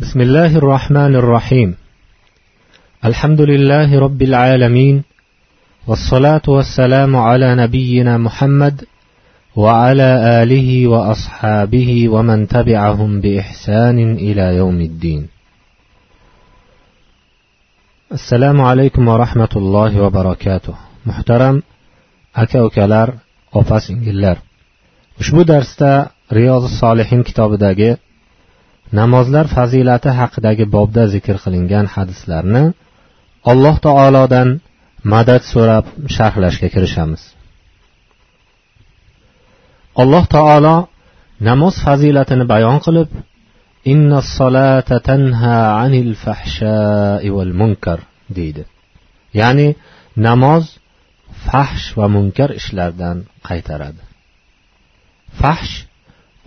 بسم الله الرحمن الرحيم. الحمد لله رب العالمين والصلاة والسلام على نبينا محمد وعلى آله وأصحابه ومن تبعهم بإحسان إلى يوم الدين. السلام عليكم ورحمة الله وبركاته. محترم aka ukalar opa singillar ushbu darsda riyozi solihin kitobidagi namozlar fazilati haqidagi bobda zikr qilingan hadislarni alloh taolodan madad so'rab sharhlashga kirishamiz. Alloh taolo namoz fazilatini bayon qilib inna solata tanha anil fahshai val munkar deydi. Ya'ni namoz fahsh va munkar ishlardan qaytaradi. Fahsh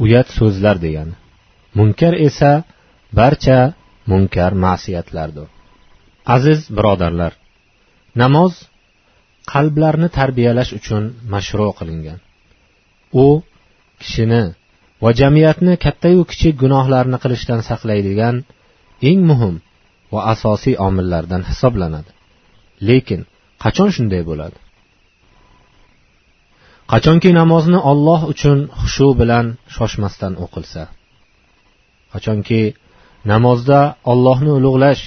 uyat so'zlar degani. Munkar esa barcha munkar ma'siyatlardir. Aziz birodarlar namoz qalblarni tarbiyalash uchun mashru qilingan. U kishini va jamiyatni kattayu kichik gunohlarni qilishdan saqlaydigan eng muhim va asosiy omillardan hisoblanadi. Lekin qachon shunday bo'ladi? Qachonki namozni olloh uchun xushu bilan shoshmasdan o'qilsa qachonki namozda ollohni ulug'lash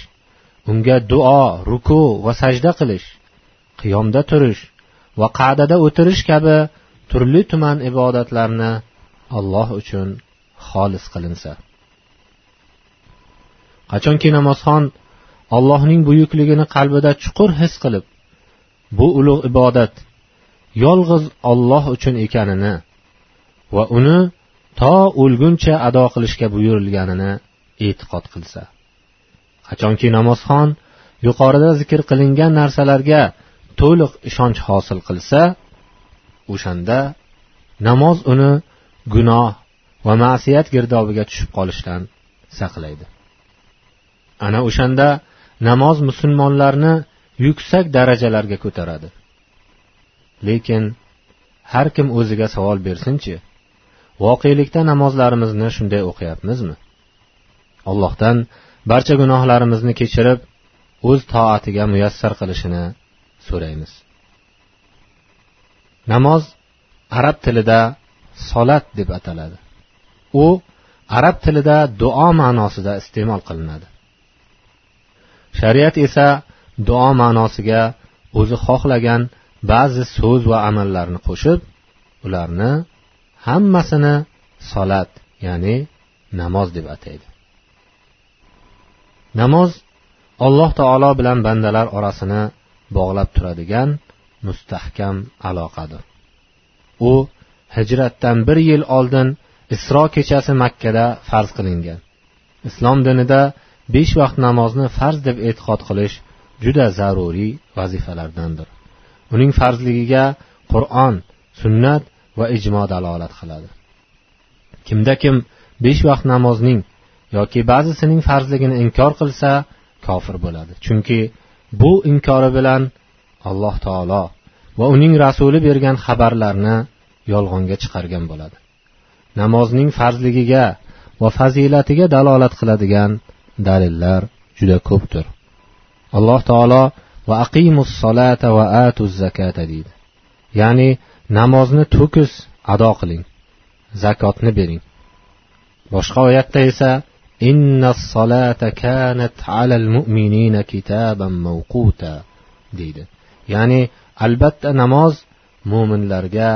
unga duo ruku va sajda qilish qiyomda turish va qa'dada o'tirish kabi turli tuman ibodatlarni alloh uchun xolis qilinsa. Qachonki namozxon allohning buyukligini qalbida chuqur his qilib bu ulug' ibodat yolg'iz olloh uchun ekanini va uni to o'lguncha ado qilishga buyurilganini e'tiqod qilsa. Qachonki namozxon yuqorida zikr qilingan narsalarga to'liq ishonch hosil qilsa o'shanda namoz uni gunoh va ma'siyat girdobiga tushib qolishdan saqlaydi. Ana o'shanda namoz musulmonlarni yuksak darajalarga ko'taradi. Lekin har kim o'ziga savol bersinchi voqelikda namozlarimizni shunday o'qiyapmizmi? Allohdan barcha gunohlarimizni kechirib o'z toatiga muyassar qilishini so'raymiz. Namoz arab tilida solat deb ataladi. U arab tilida duo ma'nosida iste'mol qilinadi. Shariat esa duo ma'nosiga o'zi xohlagan ba'zi so'z va amallarni qo'shib ularni hammasini solat ya'ni namoz deb ataydi. Namoz alloh taolo bilan bandalar orasini bog'lab turadigan mustahkam aloqadir. U hijratdan bir yil oldin isro kechasi makkada farz qilingan. Islom dinida besh vaqt namozni farz deb e'tiqod qilish juda zaruriy vazifalardandir. Uning farzligiga qur'on sunnat va ijmo dalolat qiladi. Kimda kim besh vaqt namozning yoki ba'zisining farzligini inkor qilsa kofir bo'ladi. Chunki bu inkori bilan alloh taolo va uning rasuli bergan xabarlarni yolg'onga chiqargan bo'ladi. Namozning farzligiga va fazilatiga dalolat qiladigan dalillar juda ko'pdir. Alloh taolo va aqimus solata va atuz zakata deydi. Ya'ni namozni to'kis ado qiling. Zakotni bering. Boshqa oyatda esa mu'minina kitaban mawquta deydi. Ya'ni albatta namoz mo'minlarga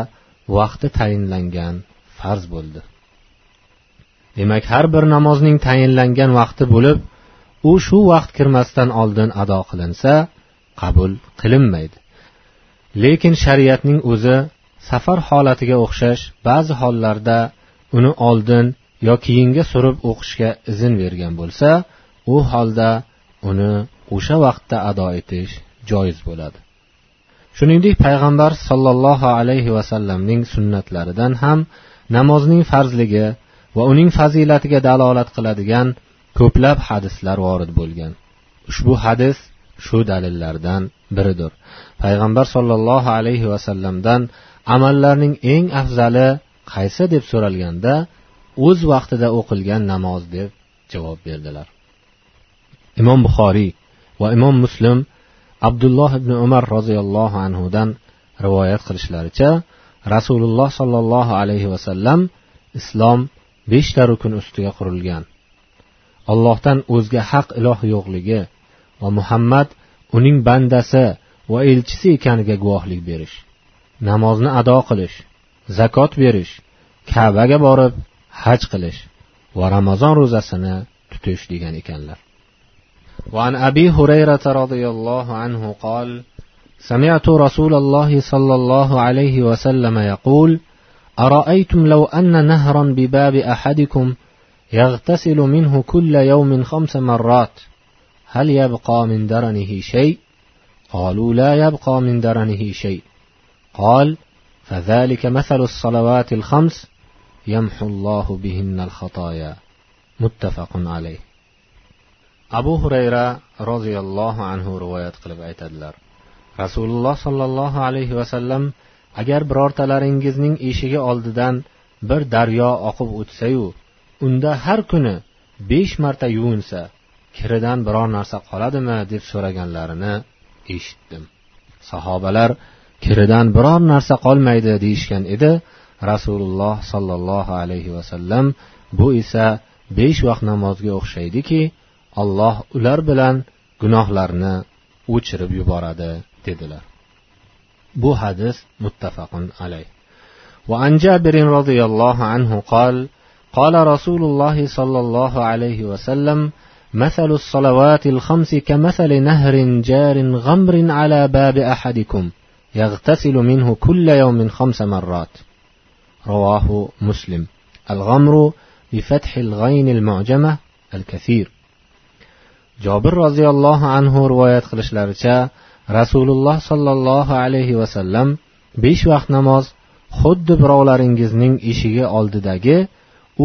vaqti tayinlangan farz bo'ldi. Demak har bir namozning tayinlangan vaqti bo'lib u shu vaqt kirmasdan oldin ado qilinsa qabul qilinmaydi. Lekin shariatning o'zi safar holatiga o'xshash ba'zi hollarda uni oldin yo keyinga surib o'qishga izn bergan bo'lsa u holda uni o'sha vaqtda ado etish joiz bo'ladi. Shuningdek payg'ambar sollallohu alayhi vasallamning sunnatlaridan ham namozning farzligi va uning fazilatiga dalolat qiladigan ko'plab hadislar vorid bo'lgan. Ushbu hadis shu dalillardan biridir. Payg'ambar sollallohu alayhi vasallamdan amallarning eng afzali qaysi deb so'ralganda o'z vaqtida o'qilgan namoz deb javob berdilar. Imom buxoriy va imom muslim abdulloh ibn umar roziyallohu anhudan rivoyat qilishlaricha rasululloh sollallohu alayhi vasallam islom beshta rukun ustiga qurilgan. Allohdan o'zga haq iloh yo'qligi va muhammad uning bandasi va elchisi ekaniga guvohlik berish. Namozni ado qilish zakot berish kabaga borib haj qilish va ramazon ro'zasini tutish degan ekanlar. وعن أبي هريرة رضي الله عنه قال سمعت رسول الله صلى الله عليه وسلم يقول أرأيتم لو أن نهرا بباب أحدكم يغتسل منه كل يوم خمس مرات هل يبقى من درنه شيء قالوا لا يبقى من درنه شيء قال فذلك مثل الصلوات الخمس يمحو الله بهن الخطايا متفق عليه abu hurayra roziyallohu anhu rivoyat qilib aytadilar rasululloh sollallohu alayhi vasallam agar birortalaringizning eshigi oldidan bir daryo oqib o'tsayu unda har kuni besh marta yuvinsa kiridan biror narsa qoladimi deb so'raganlarini eshitdim sahobalar kiridan biror narsa qolmaydi deyishgan edi rasululloh sollallohu alayhi vasallam bu esa besh vaqt namozga o'xshaydiki olloh ular bilan gunohlarni o'chirib yuboradi dedilar bu hadis muttafaqun alayh وعن جابر رضي الله عنه قال قال رسول الله صلى الله عليه وسلم مثل الصلوات الخمس كمثل نهر جار غمر على باب احدكم يغتسل منه كل يوم خمس مرات رواه مسلم الغمر بفتح الغين المعجمه الكثير jobir roziyallohu anhu rivoyat qilishlaricha rasululloh sollallohu alayhi vasallam besh vaqt namoz xuddi birovlaringizning eshigi oldidagi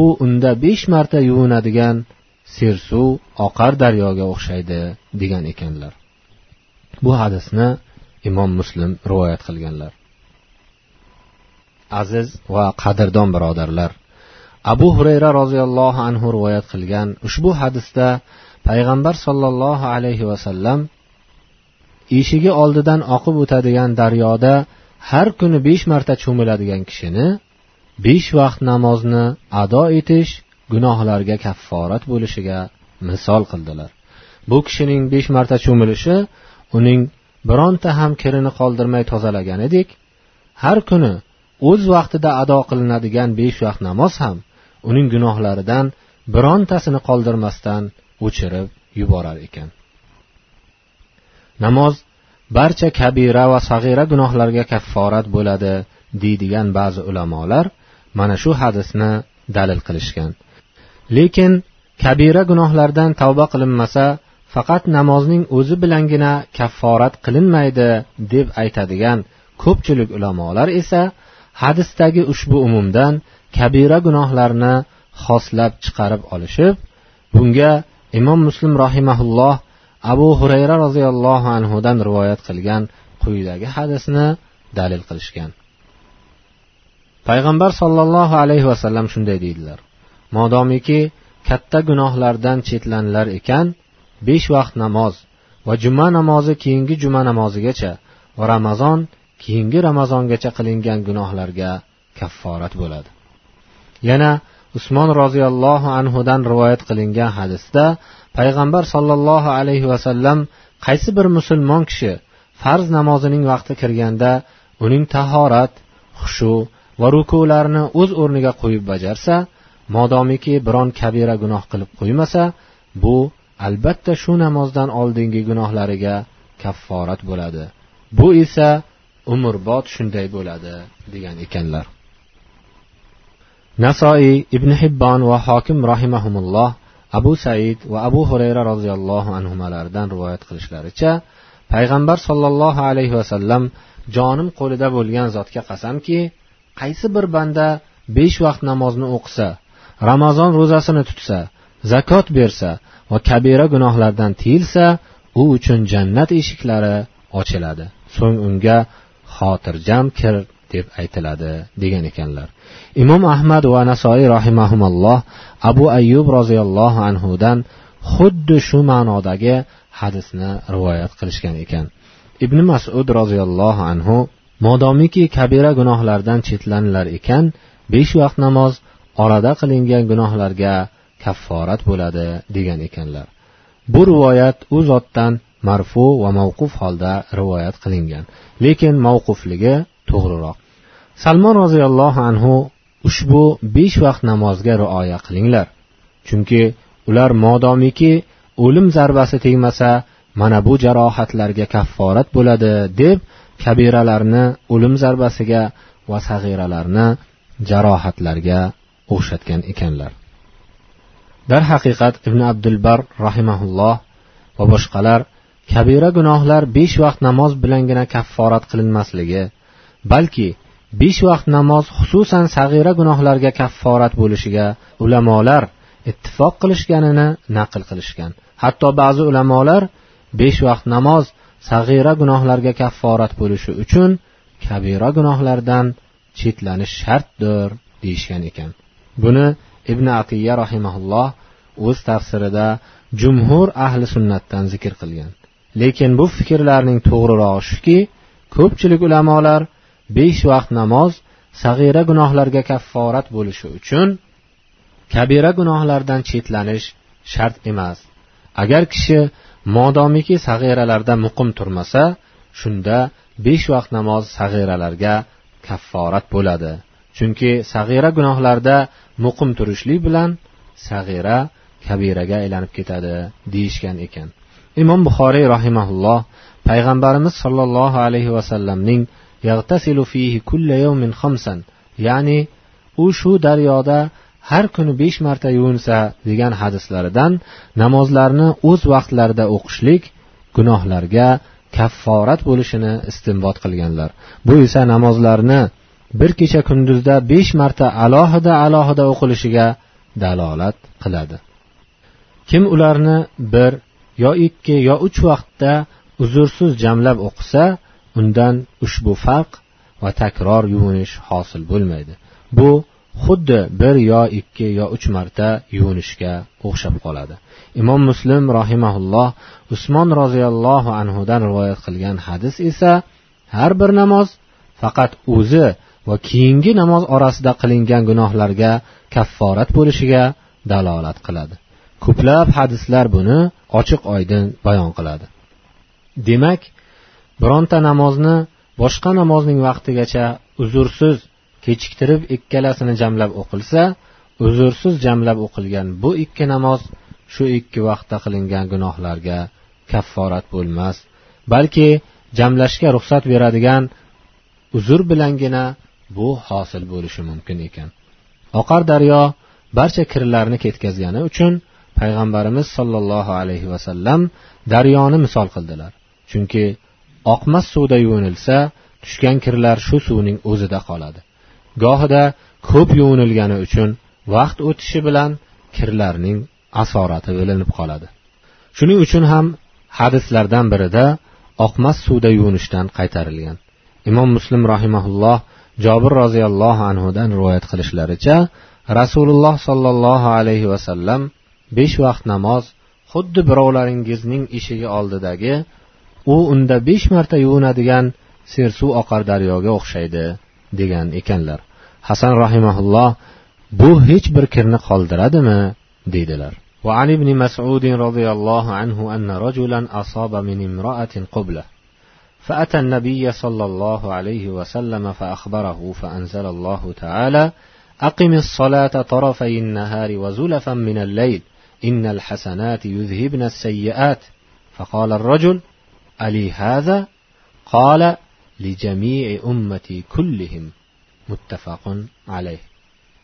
u unda besh marta yuvinadigan sersuv oqar daryoga o'xshaydi degan ekanlar bu hadisni imom muslim rivoyat qilganlar. Aziz va qadrdon birodarlar abu hurayra roziyallohu anhu rivoyat qilgan ushbu hadisda payg'ambar sollallohu alayhi vasallam eshigi oldidan oqib o'tadigan daryoda har kuni besh marta cho'miladigan kishini besh vaqt namozni ado etish gunohlarga kafforat bo'lishiga misol qildilar. Bu kishining besh marta cho'milishi uning bironta ham kirini qoldirmay tozalagan edik. Har kuni o'z vaqtida ado qilinadigan besh vaqt namoz ham uning gunohlaridan birontasini qoldirmasdan o'chirib yuborar ekan. Namoz barcha kabira va sag'ira gunohlarga kafforat bo'ladi deydigan ba'zi ulamolar mana shu hadisni dalil qilishgan. Lekin kabira gunohlardan tavba qilinmasa faqat namozning o'zi bilangina kafforat qilinmaydi deb aytadigan ko'pchilik ulamolar esa hadisdagi ushbu umumdan kabira gunohlarni xoslab chiqarib olishib bunga imom muslim rahimaulloh abu hurayra roziyallohu anhudan rivoyat qilgan quyidagi hadisni dalil qilishgan. Payg'ambar sollallohu alayhi vasallam shunday deydilar. Modomiki katta gunohlardan chetlanilar ekan besh vaqt namoz va juma namozi keyingi juma namozigacha va ramazon keyingi ramazongacha qilingan gunohlarga kafforat bo'ladi. Yana usmon roziyallohu anhudan rivoyat qilingan hadisda payg'ambar sollallohu alayhi vasallam qaysi bir musulmon kishi farz namozining vaqti kirganda uning tahorat xushu va rukularini o'z o'rniga qo'yib bajarsa modomiki biron kabira gunoh qilib qo'ymasa bu albatta shu namozdan oldingi gunohlariga kafforat bo'ladi. Bu esa umrbod shunday bo'ladi degan ekanlar. Nasoiy ibn hibbon va hokim rahimahumulloh abu said va abu hurayra roziyallohu anhulardan rivoyat qilishlaricha payg'ambar sollallohu alayhi vasallam jonim qo'lida bo'lgan zotga qasamki qaysi bir banda besh vaqt namozni o'qisa ramazon ro'zasini tutsa zakot bersa va kabira gunohlardan tiyilsa u uchun jannat eshiklari ochiladi. So'ng unga xotirjam kir deb aytiladi degan ekanlar. Imom ahmad va nasoiy rahimahumalloh abu ayyub roziyallohu anhudan xuddi shu ma'nodagi hadisni rivoyat qilishgan ekan. Ibn masud roziyallohu anhu modomiki kabira gunohlardan chetlanilar ekan besh vaqt namoz orada qilingan gunohlarga kafforat bo'ladi degan ekanlar. Bu rivoyat u zotdan marfu va mavquf holda rivoyat qilingan. Lekin mavqufligi to'g'riroq. Salmon roziyallohu anhu ushbu besh vaqt namozga rioya qilinglar. Chunki ular modomiki o'lim zarbasi tegmasa mana bu jarohatlarga kafforat bo'ladi deb kabiralarni o'lim zarbasiga va sag'iralarni jarohatlarga o'xshatgan ekanlar. Darhaqiqat ibn abdulbar rahimaulloh va boshqalar kabira gunohlar besh vaqt namoz bilangina kafforat qilinmasligi balki besh vaqt namoz xususan sag'ira gunohlarga kafforat bo'lishiga ulamolar ittifoq qilishganini naql qilishgan. Hatto ba'zi ulamolar besh vaqt namoz sag'ira gunohlarga kafforat bo'lishi uchun kabira gunohlardan chetlanish shartdir deyishgan ekan. Buni ibn atiya rahimaulloh o'z tafsirida jumhur ahli sunnatdan zikr qilgan. Lekin bu fikrlarning to'g'rirog'i shuki ko'pchilik ulamolar besh vaqt namoz sag'ira gunohlarga kafforat bo'lishi uchun kabira gunohlardan chetlanish shart emas. Agar kishi modomiki sag'iralarda muqim turmasa shunda besh vaqt namoz sag'iralarga kafforat bo'ladi. Chunki sag'ira gunohlarda muqim turishlik bilan sag'ira kabiraga aylanib ketadi deyishgan ekan. Imom buxoriy rahimaulloh payg'ambarimiz sollallohu alayhi vasallamning ya'ni u shu daryoda har kuni besh marta yuvinsa degan hadislaridan namozlarni o'z vaqtlarida o'qishlik gunohlarga kafforat bo'lishini istinbot qilganlar. Bu esa namozlarni bir kecha kunduzda besh marta alohida alohida o'qilishiga dalolat qiladi. Kim ularni bir yo ikki yo uch vaqtda uzrsiz jamlab o'qisa undan ushbu farq va takror yuvinish hosil bo'lmaydi. Bu xuddi bir yo ikki yo uch marta yuvinishga o'xshab qoladi. Imom muslim rohimaulloh usmon roziyallohu anhudan rivoyat qilgan hadis esa har bir namoz faqat o'zi va keyingi namoz orasida qilingan gunohlarga kafforat bo'lishiga dalolat qiladi. Ko'plab hadislar buni ochiq oydin bayon qiladi. Demak bironta namozni boshqa namozning vaqtigacha uzrsiz kechiktirib ikkalasini jamlab o'qilsa uzrsiz jamlab o'qilgan bu ikki namoz shu ikki vaqtda qilingan gunohlarga kafforat bo'lmas balki jamlashga ruxsat beradigan uzr bilangina bu hosil bo'lishi mumkin ekan. Oqar daryo barcha kirlarni ketkazgani uchun payg'ambarimiz sollallohu alayhi vasallam daryoni misol qildilar. Chunki oqmas suvda yuvinilsa tushgan kirlar shu suvning o'zida qoladi. Gohida ko'p yuvinilgani uchun vaqt o'tishi bilan kirlarning asorati bilinib qoladi. Shuning uchun ham hadislardan birida oqmas suvda yuvinishdan qaytarilgan. Imom muslim rahimaulloh jobir roziyallohu anhudan rivoyat qilishlaricha rasululloh sollallohu alayhi vasallam besh vaqt namoz xuddi birovlaringizning eshigi oldidagi u unda besh marta yuvinadigan sersuv oqar daryoga o'xshaydi degan ekanlar hasan rahimaulloh bu hech bir kirni qoldiradimi deydilar وعن ابن مسعود رضي الله عنه أن رجلا أصاب من امرأة قبلة فأتى النبي صلى الله عليه وسلم فأخبره فأنزل الله تعالى أقم الصلاة طرفي النهار وزلفا من الليل إن الحسنات يذهبن السيئات. فقال الرجل ألي هذا؟ قال لجميع أمتي كلهم. muttafaqun alayh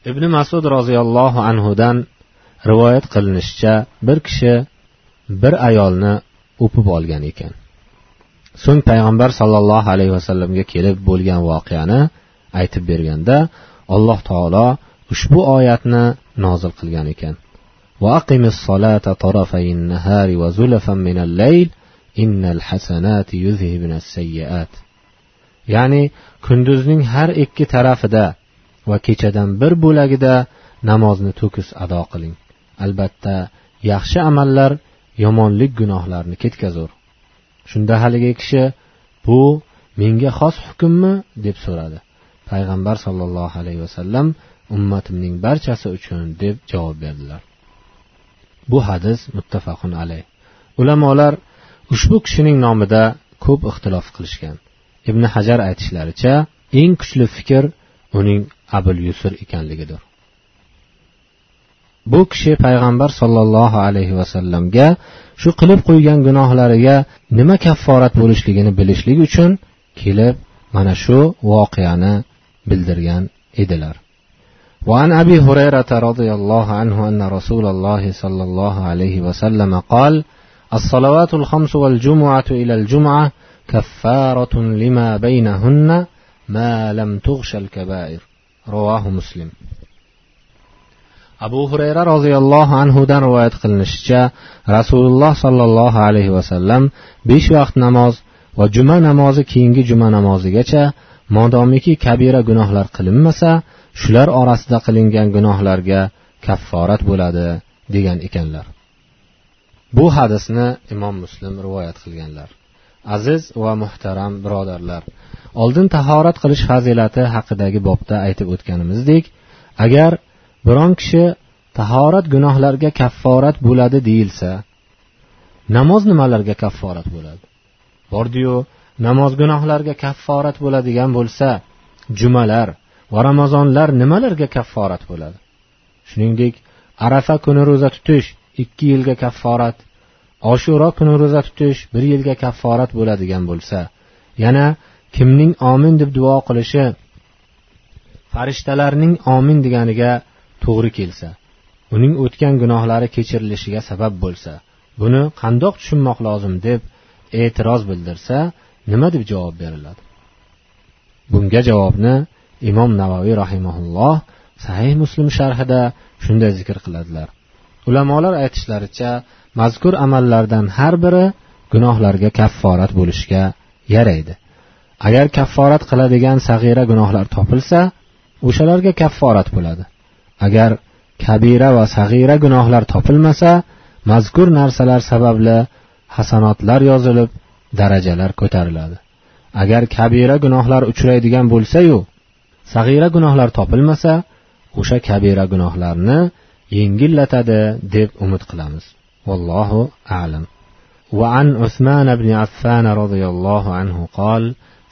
ibn masud roziyallohu anhudan rivoyat qilinishicha bir kishi bir ayolni o'pib olgan ekan so'ng payg'ambar sollallohu alayhi vasallamga kelib bo'lgan voqeani aytib berganda alloh taolo ushbu oyatni nozil qilgan ekan وأقم الصلاة طرفي النهار وزلفا من الليل إن الحسنات يذهبن السيئات ya'ni kunduzning har ikki tarafida va kechadan bir bo'lagida namozni to'kis ado qiling albatta yaxshi amallar yomonlik gunohlarni ketkazur Shunda haligi kishi bu menga xos hukmmi? deb so'radi. Payg'ambar sollallohu alayhi vasallam ummatimning barchasi uchun deb javob berdilar. Bu hadis muttafaqun alayh. Ulamolar ushbu kishining nomida ko'p ixtilof qilishgan. Ibn hajar aytishlaricha eng kuchli fikr uning abul yusur ekanligidir. bu kishi payg'ambar sollallohu alayhi vasallamga shu qilib qo'ygan gunohlariga nima kafforat bo'lishligini bilishlik uchun kelib mana shu voqeani bildirgan edilar وعن أبي هريرة رضي الله عنه أن رسول الله صلى الله عليه وسلم قال الصلوات الخمس والجمعة إلى الجمعة كفارة لما بينهن ما لم تغش الكبائر رواه مسلم abu hurayra roziyallohu anhudan rivoyat qilinishicha rasululloh sollallohu alayhi vasallam besh vaqt namoz va juma namozi keyingi juma namozigacha modomiki kabira gunohlar qilinmasa shular orasida qilingan gunohlarga kafforat bo'ladi degan ekanlar. Bu hadisni imom muslim rivoyat qilganlar. Aziz va muhtaram birodarlar oldin tahorat qilish fazilati haqidagi bobda aytib o'tganimizdek agar biron kishi tahorat gunohlarga kafforat bo'ladi deyilsa namoz nimalarga kafforat bo'ladi? Bordiyu namoz gunohlarga kafforat bo'ladigan bo'lsa jumalar va ramazonlar nimalarga kafforat bo'ladi? Shuningdek arafa kuni ro'za tutish ikki yilga kafforat oshuro kuni ro'za tutish bir yilga kafforat bo'ladigan bo'lsa yana kimning omin deb duo qilishi farishtalarning omin deganiga to'g'ri kelsa uning o'tgan gunohlari kechirilishiga sabab bo'lsa buni qandoq tushunmoq lozim deb e'tiroz bildirsa nima deb javob beriladi? Bunga javobni imom navoiy rahimaulloh sahih muslim sharhida shunday zikr qiladilar. Ulamolar aytishlaricha mazkur amallardan har biri gunohlarga kafforat bo'lishga yaraydi. Agar kafforat qiladigan sag'ira gunohlar topilsa o'shalarga kafforat bo'ladi. agar kabira va sag'ira gunohlar topilmasa mazkur narsalar sababli hasanotlar yozilib darajalar ko'tariladi agar kabira gunohlar uchraydigan bo'lsayu sag'ira gunohlar topilmasa o'sha kabira gunohlarni yengillatadi deb umid qilamiz vallohu a'lam وعن عثمان بن عفان رضي الله عنه قال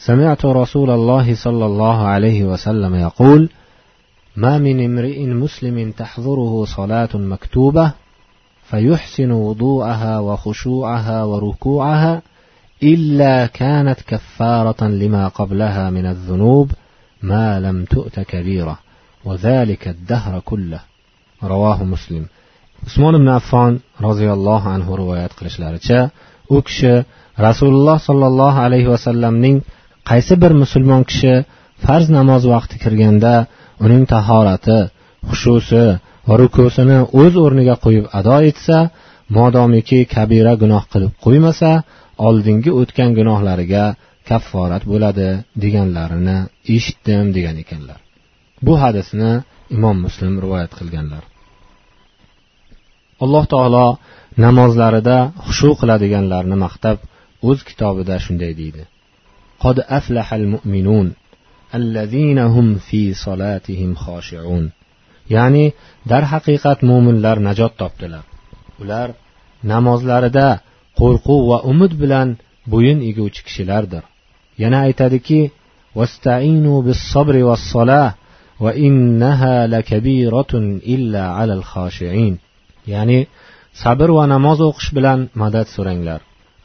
سمعت رسول الله صلى الله عليه وسلم يقول ما من امرئ مسلم تحضره صلاة مكتوبة فيحسن وضوءها وخشوعها وركوعها إلا كانت كفارة لما قبلها من الذنوب ما لم تؤت كبيرة وذلك الدهر كله. رواه مسلم. اسمون بن عفان رضي الله عنه روايات قلش لارتشا اكش رسول الله صلى الله عليه وسلم نين قيس بر مسلمان كش فرز نماز وقت كرغنده uning tahorati xushusi va rukusini o'z o'rniga qo'yib ado etsa modomiki kabira gunoh qilib qo'ymasa oldingi o'tgan gunohlariga kafforat bo'ladi deganlarini eshitdim degan ekanlar. Bu hadisni imom muslim rivoyat qilganlar. Alloh taolo namozlarida xushu qiladiganlarni maqtab o'z kitobida shunday deydi. Qod aflahal mu'minun allazinahum fi solatihim xoshiun ya'ni darhaqiqat mo'minlar najot topdilar. Ular namozlarida qo'rquv va umid bilan bo'yin eguvchi kishilardir. Yana aytadiki vastainu bis sabri vas va innaha lakabiratun illa alal khashiin. Ya'ni sabr va namoz o'qish bilan madad so'ranglar.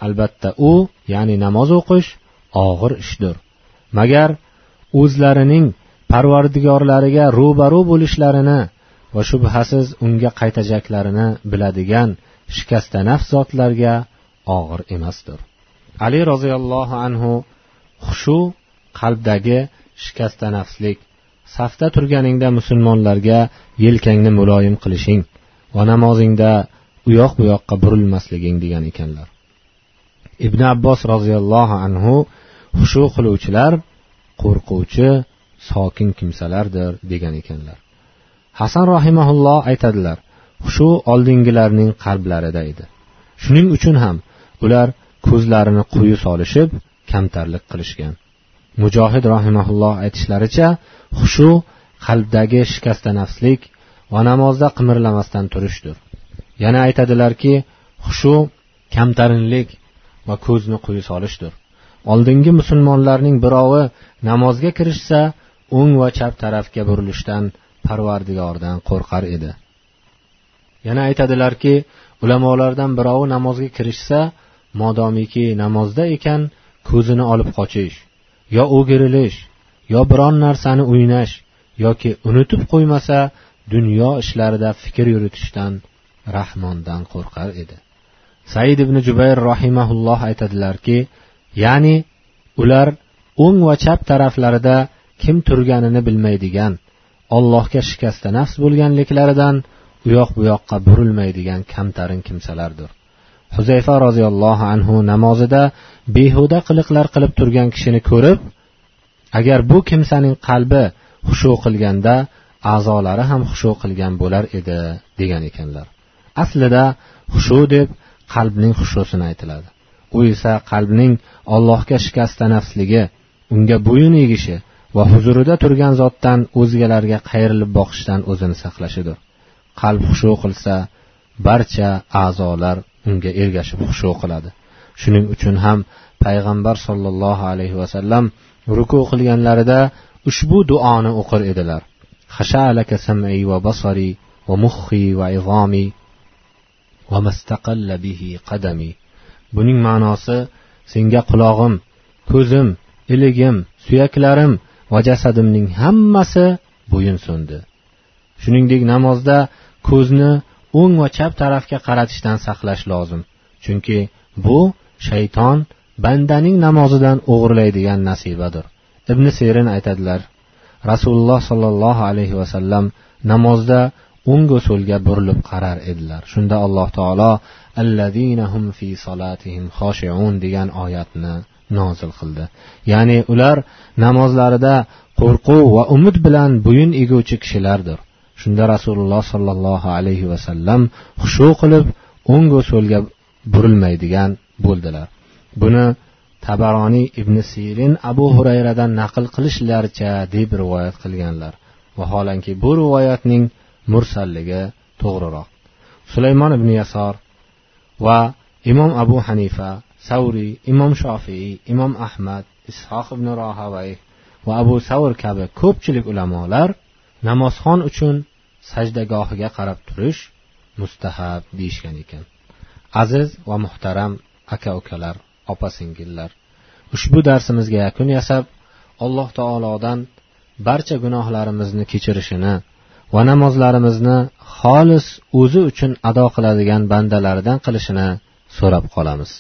Albatta u ya'ni namoz o'qish og'ir ishdir. Magar o'zlarining parvardigorlariga ro'baru bo'lishlarini va shubhasiz unga qaytajaklarini biladigan shikastanafs zotlarga og'ir emasdir. Ali roziyallohu anhu xushu qalbdagi shikasta nafslik safda turganingda musulmonlarga yelkangni muloyim qilishing va namozingda u yoq bu yoqqa burilmasliging degan ekanlar. Ibn abbos roziyallohu anhu xushu qiluvchilar qo'rquvchi sokin kimsalardir degan ekanlar. Hasan rahimaulloh aytadilar shu oldingilarning qalblarida edi. Shuning uchun ham ular ko'zlarini quyi solishib kamtarlik qilishgan. Mujohid rahimaulloh aytishlaricha xushu qalbdagi shikastanafslik va namozda qimirlamasdan turishdir. Yana aytadilarki xushu kamtarinlik va ko'zni quyi solishdir. Oldingi musulmonlarning birovi namozga kirishsa o'ng va chap tarafga burilishdan parvardigordan qo'rqar edi. Yana aytadilarki ulamolardan birovi namozga kirishsa modomiki namozda ekan ko'zini olib qochish yo o'girilish yo biron narsani o'ynash yoki unutib qo'ymasa dunyo ishlarida fikr yuritishdan rahmondan qo'rqar edi. Said ibn jubayr rahimaulloh aytadilarki ya'ni ular o'ng va chap taraflarida kim turganini bilmaydigan ollohga shikasta nafs bo'lganliklaridan u yoq bu yoqqa burilmaydigan kamtarin kimsalardir. Huzayfa roziyallohu anhu namozida behuda qiliqlar qilib turgan kishini ko'rib agar bu kimsaning qalbi xushu qilganda a'zolari ham xushu qilgan bo'lar edi degan ekanlar. Aslida xushu deb qalbning xushusini aytiladi. u esa qalbning allohga shikasta nafsligi unga bo'yin egishi va huzurida turgan zotdan o'zgalarga qayrilib boqishdan o'zini saqlashidir qalb xushu qilsa barcha a'zolar unga ergashib xushu qiladi shuning uchun ham payg'ambar sollallohu alayhi vasallam ruku qilganlarida ushbu duoni o'qir edilar خشالك سمعي وبصري ومخي وعظامي وما استقل به قدمي buning ma'nosi senga qulog'im ko'zim iligim suyaklarim va jasadimning hammasi bo'yin so'ndi. Shuningdek namozda ko'zni o'ng va chap tarafga qaratishdan saqlash lozim. Chunki bu shayton bandaning namozidan o'g'irlaydigan nasibadir. Ibn serin aytadilar rasululloh sollallohu alayhi vasallam namozda o'ngu so'lga burilib qarar edilar. Shunda alloh taolo alladinahum fi solatihim xoshiun degan oyatni nozil qildi. Ya'ni ular namozlarida qo'rquv va umid bilan bo'yin eguvchi kishilardir. Shunda rasululloh sollallohu alayhi vasallam xushu qilib o'ngu so'lga burilmaydigan bo'ldilar. Buni tabaroniy ibn sirin abu hurayradan naql qilishlaricha deb rivoyat qilganlar. Vaholanki bu rivoyatning mursalligi to'g'riroq. Sulaymon ibn yasor va imom abu hanifa savriy imom shofiy imom ahmad ishoq ibn rohavay va abu savr kabi ko'pchilik ulamolar namozxon uchun sajdagohiga qarab turish mustahab deyishgan ekan. Aziz va muhtaram aka ukalar opa singillar ushbu darsimizga yakun yasab alloh taolodan barcha gunohlarimizni kechirishini va namozlarimizni xolis o'zi uchun ado qiladigan bandalaridan qilishini so'rab qolamiz.